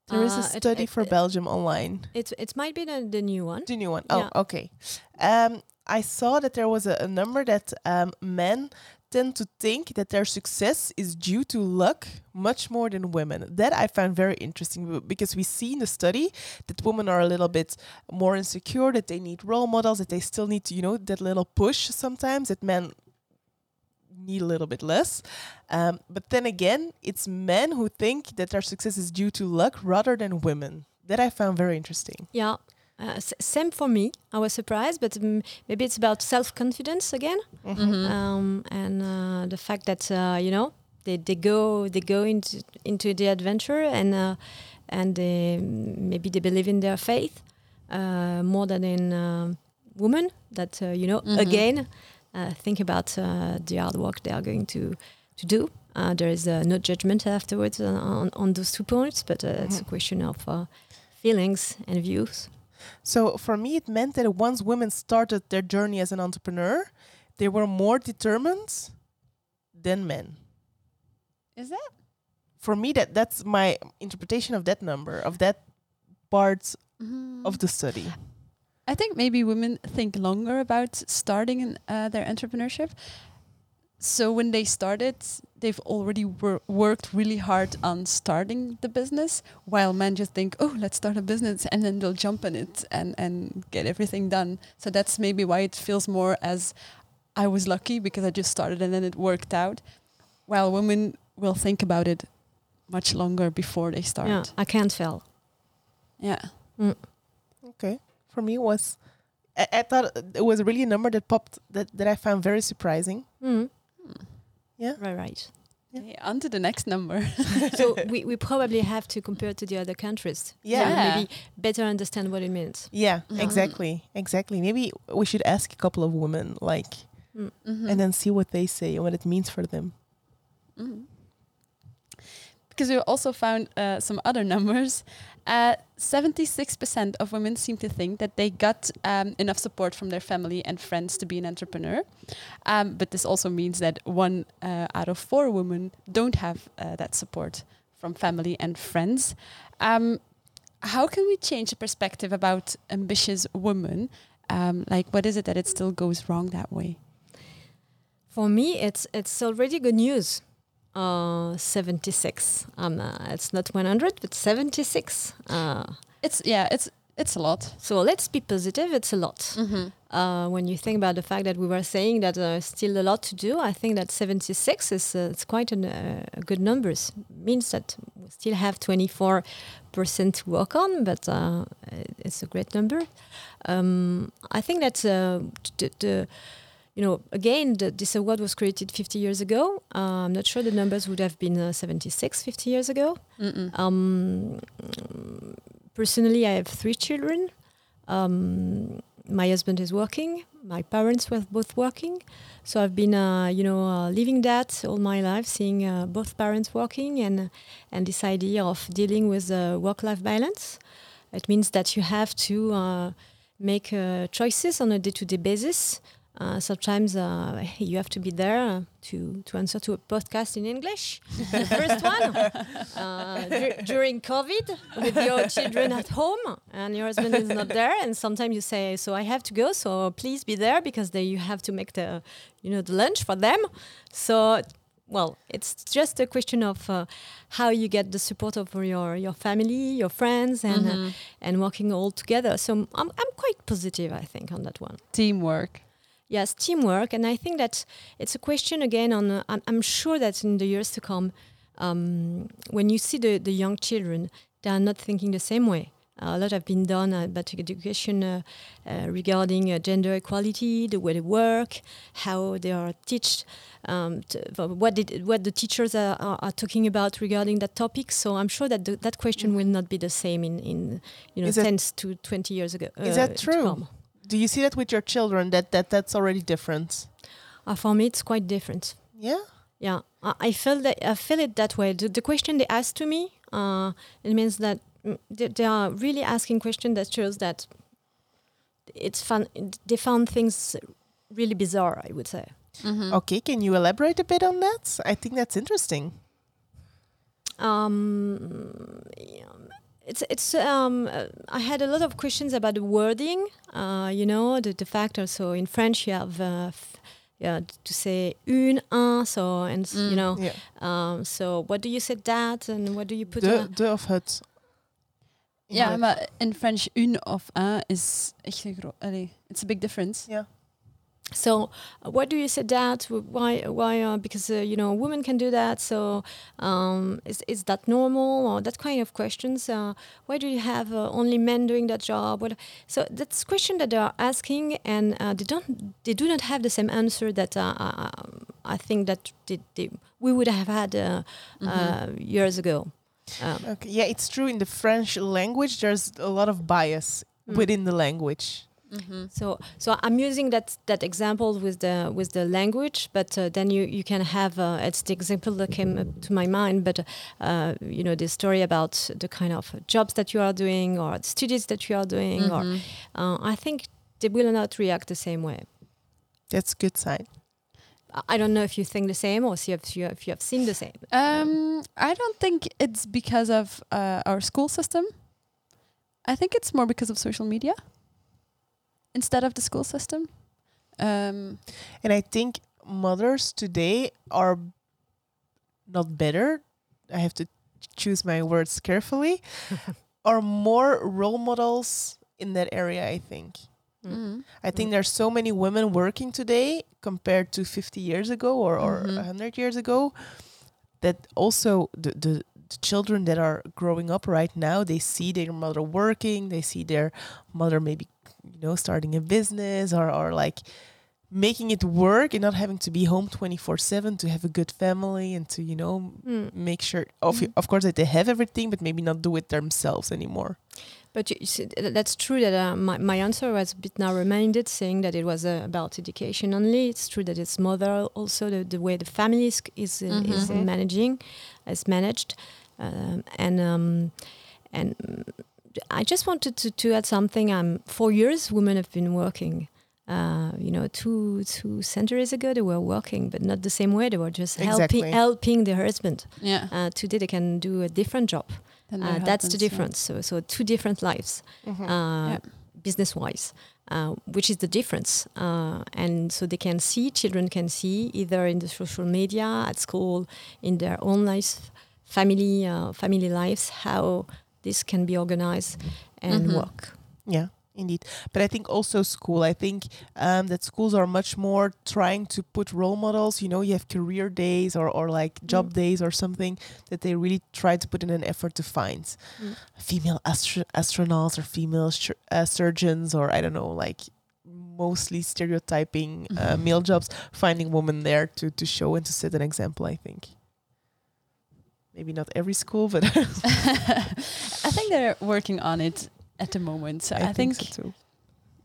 There is a Uh, it- study it- for it- Belgium online. It it might be the, the new one. The new one. Oh, Yeah. okay. Um, I saw that there was a, a number that um, men tend to think that their success is due to luck much more than women. That I found very interesting because we see in the study that women are a little bit more insecure, that they need role models, that they still need to, you know, that little push sometimes that men need a little bit less. Um, but then again, it's men who think that their success is due to luck rather than women. That I found very interesting. Yeah. Uh, same for me. I was surprised, but um, maybe it's about self confidence again. Mm-hmm. um, and uh, the fact that uh, you know they, they go they go into into the adventure and uh, and they, maybe they believe in their faith uh, more than in uh, women. That uh, you know, Mhm. again, uh, think about uh, the hard work they are going to to do. Uh, there is uh, no judgment afterwards on, on, on those two points, but uh, it's a Mhm. question of uh, feelings and views. So for me, it meant that once women started their journey as an entrepreneur, they were more determined than men. Is that? For me, that that's my interpretation of that number of that part of the study. I think maybe women think longer about starting in, uh, their entrepreneurship. So when they started, they've already wor- worked really hard on starting the business, while men just think, "Oh, let's start a business," and then they'll jump on it and and get everything done. So that's maybe why it feels more as I was lucky because I just started and then it worked out. While women will think about it much longer before they start. Yeah, I can't fail. yeah. Okay. For me, it was I, I thought it was really a number that popped that that I found very surprising. Mm. Yeah. Right, right. Yeah. Okay, on to the next number. so we, we probably have to compare to the other countries. Yeah. Yeah. maybe better understand what it means. Yeah, Mhm. exactly, exactly. Maybe we should ask a couple of women, like, Mm. Mhm. and then see what they say and what it means for them. Mhm. Because we also found uh, some other numbers. Uh, 76% of women seem to think that they got um, enough support from their family and friends to be an entrepreneur. Um, but this also means that one uh, out of four women don't have uh, that support from family and friends. Um, how can we change the perspective about ambitious women? Um, like, what is it that it still goes wrong that way? For me, it's it's already good news. Uh, 76. Um, uh, it's not 100, but 76. Uh, It's yeah, it's it's a lot. so let's be positive. It's a lot. Mm-hmm. Uh, when you think about the fact that we were saying that there's still a lot to do, I think that 76 is uh, it's quite an, uh, a good numbers. Means that we still have 24 percent to work on, but uh, it's a great number. Um, I think that uh, the, the you know again the, this award was created 50 years ago. Uh, I'm not sure the numbers would have been uh, 76 50 years ago. Um, personally, I have three children. Um, my husband is working. My parents were both working, so I've been, uh, you know, uh, living that all my life, seeing uh, both parents working, and and this idea of dealing with uh, work-life balance. It means that you have to uh, make uh, choices on a day-to-day basis. Uh, sometimes uh, you have to be there uh, to, to answer to a podcast in English. the first one uh, dur- during COVID with your children at home and your husband is not there, and sometimes you say, "So I have to go, so please be there because then you have to make the, you know, the lunch for them." So, well, it's just a question of uh, how you get the support of your your family, your friends, and uh, Mhm. and working all together. So I'm I'm quite positive, I think, on that one. teamwork. Yes, teamwork, and I think that it's a question again on. Uh, I'm, I'm sure that in the years to come, um, when you see the, the young children, they are not thinking the same way. Uh, a lot have been done uh, about education uh, uh, regarding uh, gender equality, the way they work, how they are taught, um, what did, what the teachers are, are, are talking about regarding that topic. So I'm sure that the, that question will not be the same in, in you know Is that- 10 to 20 years ago. Is uh, that to true? Come. Do you see that with your children? That that that's already different. Uh, for me, it's quite different. Yeah. Yeah, I, I feel that I feel it that way. The, the question they ask to me, uh, it means that mm, they, they are really asking questions that shows that it's fun. They found things really bizarre. I would say. Mhm. Okay. Can you elaborate a bit on that? I think that's interesting. Um, yeah, it's it's. Um, uh, I had a lot of questions about the wording. Uh, you know, the the fact also in French you have. Uh, f- yeah, to say une, un, so and s- you Mm. know, Yeah. um, so what do you say that, and what do you put? De uh, de of het. Ja, Yeah. maar in French, une of un is echt een groot. It's a big difference. Yeah. So, uh, what do you say that? Why? Why? Uh, because uh, you know, women can do that. So, um, is is that normal or that kind of questions? Uh, why do you have uh, only men doing that job? What? So that's question that they are asking, and uh, they don't. They do not have the same answer that uh, uh, I think that they, they, we would have had uh, Mhm. uh, years ago. Um, Okay. Yeah, it's true. In the French language, there's a lot of bias Mm. within the language. Mm-hmm. So, so I'm using that that example with the with the language, but uh, then you you can have uh, it's the example that came up to my mind, but uh, you know the story about the kind of jobs that you are doing or the studies that you are doing, or Mhm. uh, I think they will not react the same way. That's a good sign. I- I don't know if you think the same or see if you if you have seen the same. Um, I don't think it's because of uh, our school system. I think it's more because of social media instead of the school system. Um, And I think mothers today are not better. I have to choose my words carefully. are more role models in that area, I think. Mm. mhm. I think there's so many women working today compared to 50 years ago or, or Mhm. 100 years ago that also the, the, the children that are growing up right now they see their mother working they see their mother maybe you know starting a business or, or like making it work and not having to be home 24 7 to have a good family and to you know Mm. make sure of, Mhm. of course that they have everything but maybe not do it themselves anymore But you see, that's true that uh, my, my answer was a bit narrow-minded, saying that it was uh, about education only. It's true that it's mother also the, the way the family is is, uh, is Mhm. managing, is managed, um, and um, and mm, I just wanted to, to add something. Um, for years, women have been working. Uh, you know, two two centuries ago, they were working, but not the same way. They were just Exactly. helping helping their husband. Yeah. Uh, today, they can do a different job. Uh, their that's the husbands, yeah. difference. So, so two different lives Mhm. uh, Yeah. business wise, uh, which is the difference. Uh, and so they can see, children can see either in the social media, at school, in their own lives, family, uh, family lives, how this can be organized and Mhm. work. Yeah, indeed. But I think also school. I think um, that schools are much more trying to put role models. You know, you have career days or, or like job Mm. days or something that they really try to put in an effort to find Mm. female astro- astronauts or female sur- uh, surgeons or I don't know, like mostly stereotyping uh, Mhm. male jobs, finding women there to, to show and to set an example, I think. Maybe not every school, but I think they're working on it at the moment. So I, think, so too.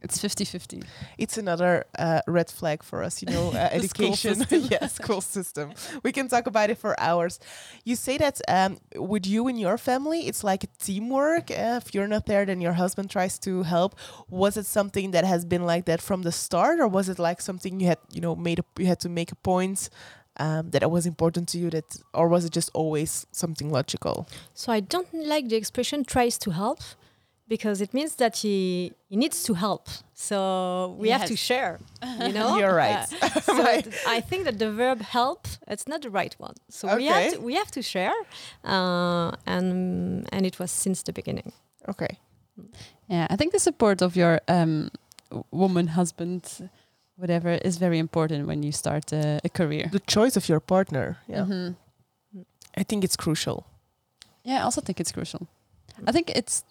it's 50-50. it's another uh, red flag for us, you know, uh, school education. system. yeah, school system. We can talk about it for hours. You say that um, with you and your family, it's like a teamwork. Uh, if you're not there, then your husband tries to help. Was it something that has been like that from the start, or was it like something you had, you know, made a, you had to make a point um, that it was important to you, that, or was it just always something logical? So I don't like the expression tries to help because it means that he, he needs to help. So we have to share, you know? You're right. Uh, so My- th- I think that the verb help, it's not the right one. So we, have to, we have to share. Uh, and, and it was since the beginning. Okay. Yeah, I think the support of your um, woman, husband, whatever, is very important when you start a, a career. The choice of your partner. Yeah. Mhm. I think it's crucial. Yeah, I also think it's crucial. I think it's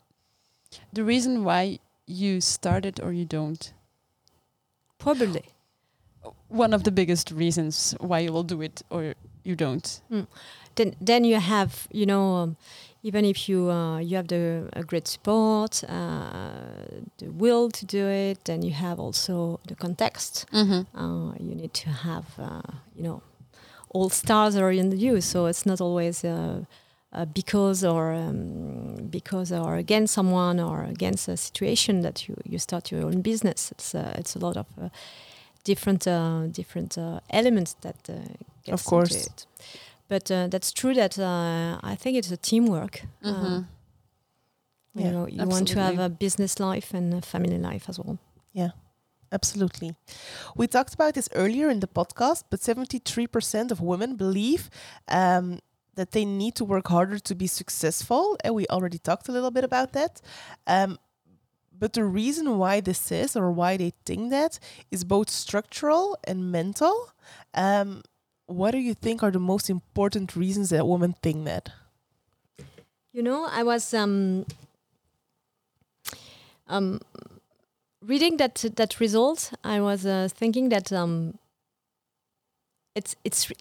the reason why you started or you don't. Probably. One of the biggest reasons why you will do it or you don't. Then, then you have, you know, um, even if you uh, you have the a great support, uh, the will to do it, then you have also the context. Mm-hmm. uh, you need to have uh, you know all stars are in you so it's not always uh, uh, because or um, because or against someone or against a situation that you, you start your own business it's uh, it's a lot of uh, different uh, different uh, elements that uh, gets course. But uh, that's true that uh, I think it's a teamwork uh, Mm-hmm. you Yeah, know you want to have a business life and a family life as well Yeah, Absolutely. We talked about this earlier in the podcast, but 73% of women believe um, that they need to work harder to be successful. And we already talked a little bit about that. Um, but the reason why this is, or why they think that, is both structural and mental. Um, what do you think are the most important reasons that women think that? You know, I was um, um, reading that that result. I was uh, thinking that um, it's it's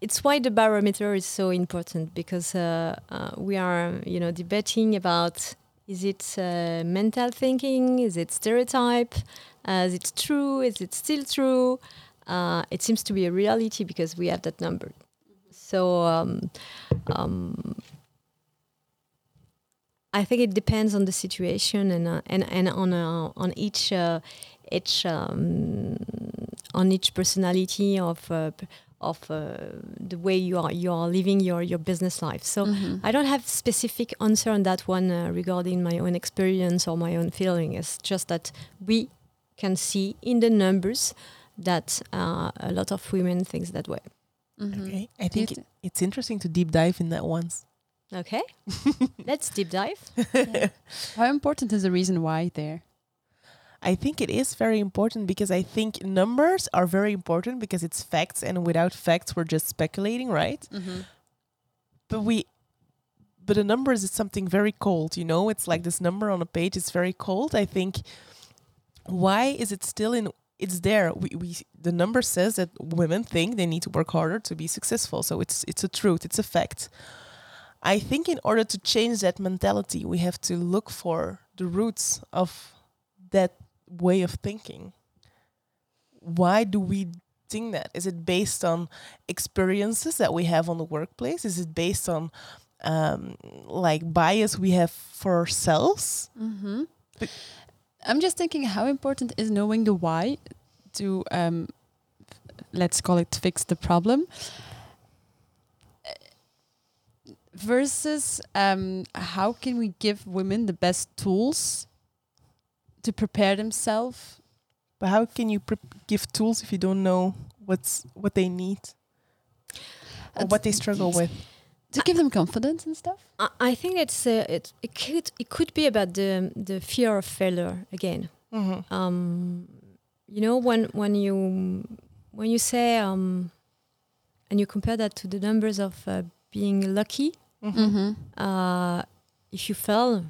it's why the barometer is so important because uh, uh, we are you know debating about is it uh, mental thinking is it stereotype uh, is it true is it still true uh, it seems to be a reality because we have that number so um, um, I think it depends on the situation and uh, and and on uh, on each uh, each um, on each personality of uh, of uh, the way you are you are living your your business life. So Mhm. I don't have specific answer on that one uh, regarding my own experience or my own feeling. It's just that we can see in the numbers that uh, a lot of women thinks that way. Mhm. Okay. I think it, it's interesting to deep dive in that once. Okay, let's deep dive. How important is the reason why there? I think it is very important because I think numbers are very important because it's facts, and without facts, we're just speculating, right? Mm-hmm. But we, but the numbers is something very cold, you know. It's like this number on a page is very cold. I think. Why is it still in? It's there. We, we the number says that women think they need to work harder to be successful. So it's it's a truth. It's a fact. I think in order to change that mentality, we have to look for the roots of that way of thinking. Why do we think that? Is it based on experiences that we have on the workplace? Is it based on um, like bias we have for ourselves? Mm-hmm. But- I'm just thinking how important is knowing the why to um, let's call it fix the problem versus um, how can we give women the best tools to prepare themselves But how can you pre- give tools if you don't know what's what they need or what they struggle with? To give them confidence and stuff I, I think it's uh, it it could it could be about the the fear of failure again. hmm Um, you know when when you when you say um, and you compare that to the numbers of uh, being lucky. hmm mm-hmm. Uh, if you fail,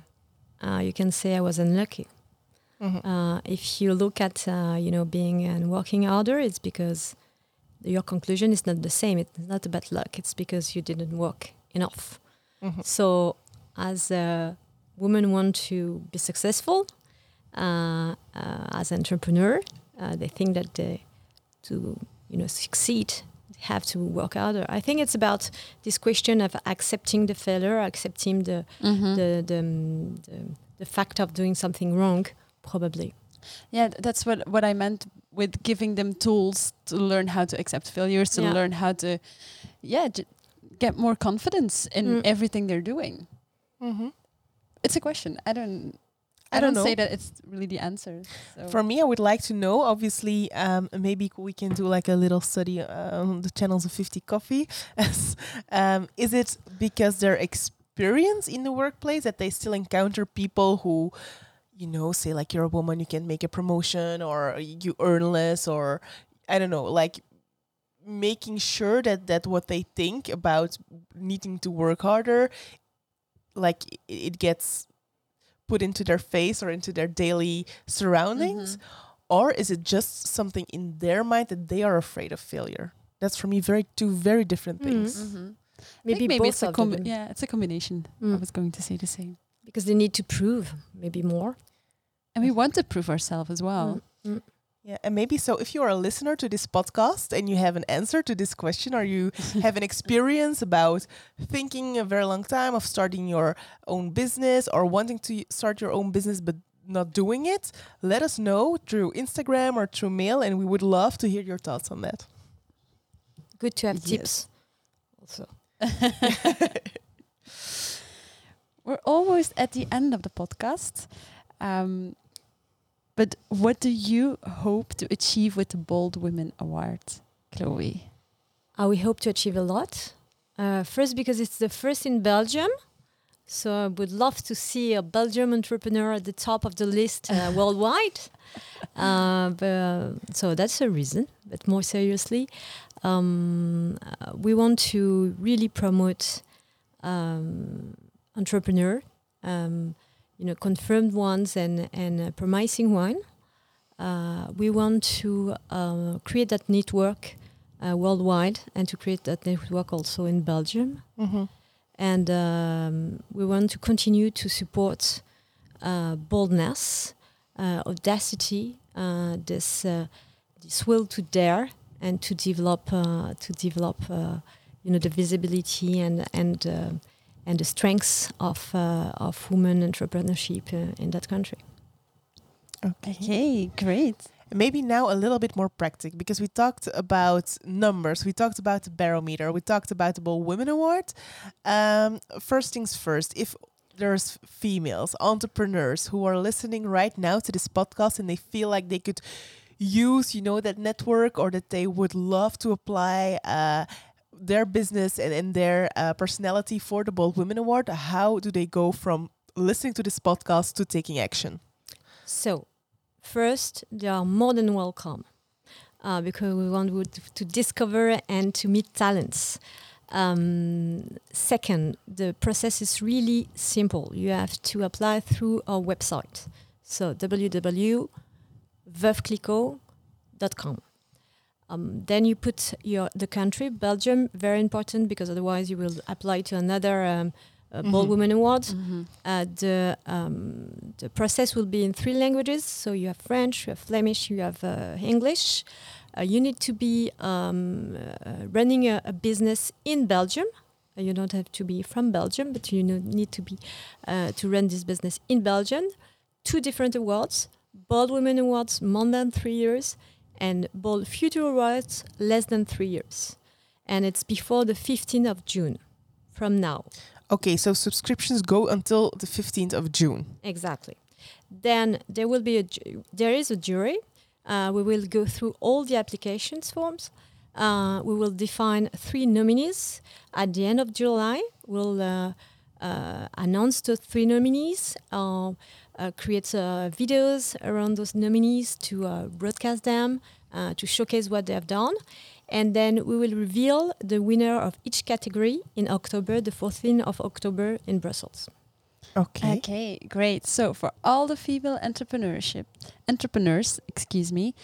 uh, you can say I was unlucky. hmm Uh, if you look at uh, you know being and working harder, it's because your conclusion is not the same. It's not about luck. It's because you didn't work enough. hmm So, as a woman want to be successful uh, uh, as an entrepreneur, uh, they think that they, to you know succeed, they have to work harder. I think it's about this question of accepting the failure, accepting the Mm-hmm. the, the, um, the the fact of doing something wrong, probably. Yeah, that's what what I meant with giving them tools to learn how to accept failures, to Yeah. learn how to, yeah, j- get more confidence in Mm. everything they're doing. hmm It's a question. I don't. I, I don't don't say that it's really the answer. So. For me, I would like to know. Obviously, um, maybe we can do like a little study uh, on the channels of Fifty Coffee. As, um, is it because their experience in the workplace that they still encounter people who, you know, say like you're a woman, you can make a promotion, or you earn less, or I don't know, like making sure that that what they think about needing to work harder, like i- it gets put into their face or into their daily surroundings Mhm. or is it just something in their mind that they are afraid of failure that's for me very two very different Mhm. things Mhm. Maybe, maybe both it's a of com- yeah, it's a combination. I Mm. was going to say the same, because they need to prove maybe more. And we want to prove ourselves as well. Mm, mm. yeah and maybe so if you are a listener to this podcast and you have an answer to this question or you have an experience about thinking a very long time of starting your own business or wanting to start your own business but not doing it let us know through instagram or through mail and we would love to hear your thoughts on that Good to have Yes. tips. Also, We're almost at the end of the podcast. Um, but what do you hope to achieve with the Bold Women Award, Chloe? uh, we hope to achieve a lot. Uh, first, because it's the first in Belgium. So I would love to see a Belgian entrepreneur at the top of the list uh, worldwide. Uh, but, so that's a reason. But more seriously, um, uh, we want to really promote um, entrepreneur, um, you know, confirmed ones and and uh, promising one. Uh, we want to uh, create that network uh, worldwide and to create that network also in Belgium. Mhm. And um, we want to continue to support uh, boldness, uh, audacity, uh, this uh, this will to dare and to develop uh, to develop uh, you know the visibility and and uh, and the strengths of uh, of women entrepreneurship uh, in that country. Okay, great. Maybe now a little bit more practical because we talked about numbers, we talked about the barometer, we talked about the Bold Women Award. Um, first things first, if there's females, entrepreneurs who are listening right now to this podcast and they feel like they could use, you know, that network or that they would love to apply uh, their business and, in their uh, personality for the Bold Women Award, how do they go from listening to this podcast to taking action? So, first, they are more than welcome uh, because we want to, to discover and to meet talents. Um, second, the process is really simple. You have to apply through our website. So, www.veuveclicquot.com. Um, then you put your the country, Belgium, very important because otherwise you will apply to another um, uh, Bold Mhm. Women Award. Mhm. Uh, the um, the process will be in three languages. So you have French, you have Flemish, you have uh, English. Uh, you need to be um, uh, running a, a business in Belgium. Uh, you don't have to be from Belgium, but you need to be uh, to run this business in Belgium. Two different awards: Bold Women Awards, more than three years, and Bold Future Awards, less than three years. And it's before the 15th of June, from now. Okay, so subscriptions go until the 15th of June. Exactly. Then there will be a there is a jury. Uh, we will go through all the applications forms. Uh, we will define three nominees. At the end of July, we'll uh, uh, announce the three nominees. Uh, create uh, videos around those nominees to uh, broadcast them, uh, to showcase what they have done. And then we will reveal the winner of each category in October, the 14th of October in Brussels. Okay. Okay, great. So for all the female entrepreneurship entrepreneurs, excuse me,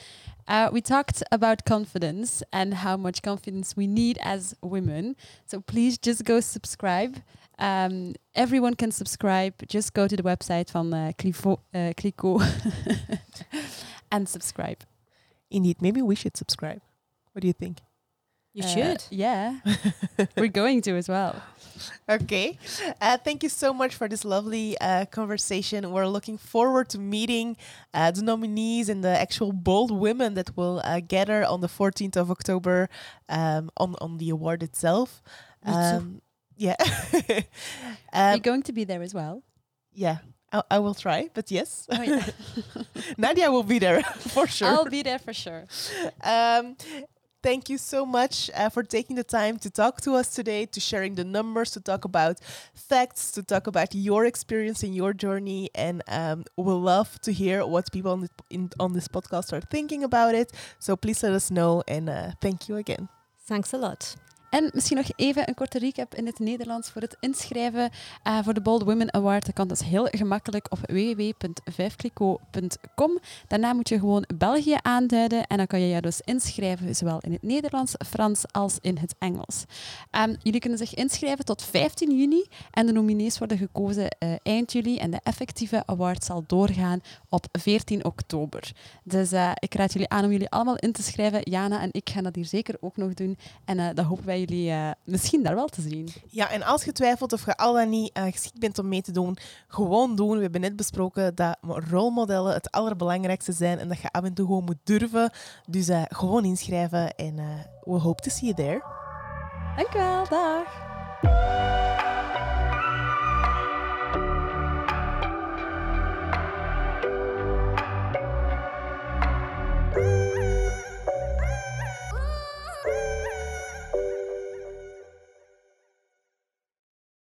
uh, we talked about confidence and how much confidence we need as women. So please just go subscribe. Um, everyone can subscribe. Just go to the website van uh, Clivo, uh, Clicquot and subscribe. Indeed, maybe we should subscribe. What do you think? You Uh, should. Yeah, we're going to as well. Okay. Uh, thank you so much for this lovely uh, conversation. We're looking forward to meeting uh, the nominees and the actual bold women that will uh, gather on the 14th of October um, on, on the award itself. Me too. Um, yeah. Are you um, going to be there as well? yeah. I, I will try, but yes. Oh, yeah. Nadia will be there for sure. I'll be there for sure. Um, thank you so much uh, for taking the time to talk to us today, to sharing the numbers, to talk about facts, to talk about your experience and your journey. And um, we'll love to hear what people on, the, in, on this podcast are thinking about it. So please let us know. And uh, thank you again. Thanks a lot. En misschien nog even een korte recap in het Nederlands voor het inschrijven uh, voor de Bold Women Award. Dat kan dus heel gemakkelijk op www.vijfkliko.com. Daarna moet je gewoon België aanduiden en dan kan je je dus inschrijven, zowel in het Nederlands, Frans als in het Engels. Um, jullie kunnen zich inschrijven tot 15 juni en de nominees worden gekozen uh, eind juli en de effectieve award zal doorgaan op 14 oktober. Dus uh, ik raad jullie aan om jullie allemaal in te schrijven. Jana en ik gaan dat hier zeker ook nog doen en dan hopen wij jullie uh, misschien daar wel te zien. Ja, en als je twijfelt of je al dan niet uh, geschikt bent om mee te doen, gewoon doen. We hebben net besproken dat rolmodellen het allerbelangrijkste zijn en dat je af en toe gewoon moet durven. Dus uh, gewoon inschrijven en we hope to see you there. Dankjewel, dag!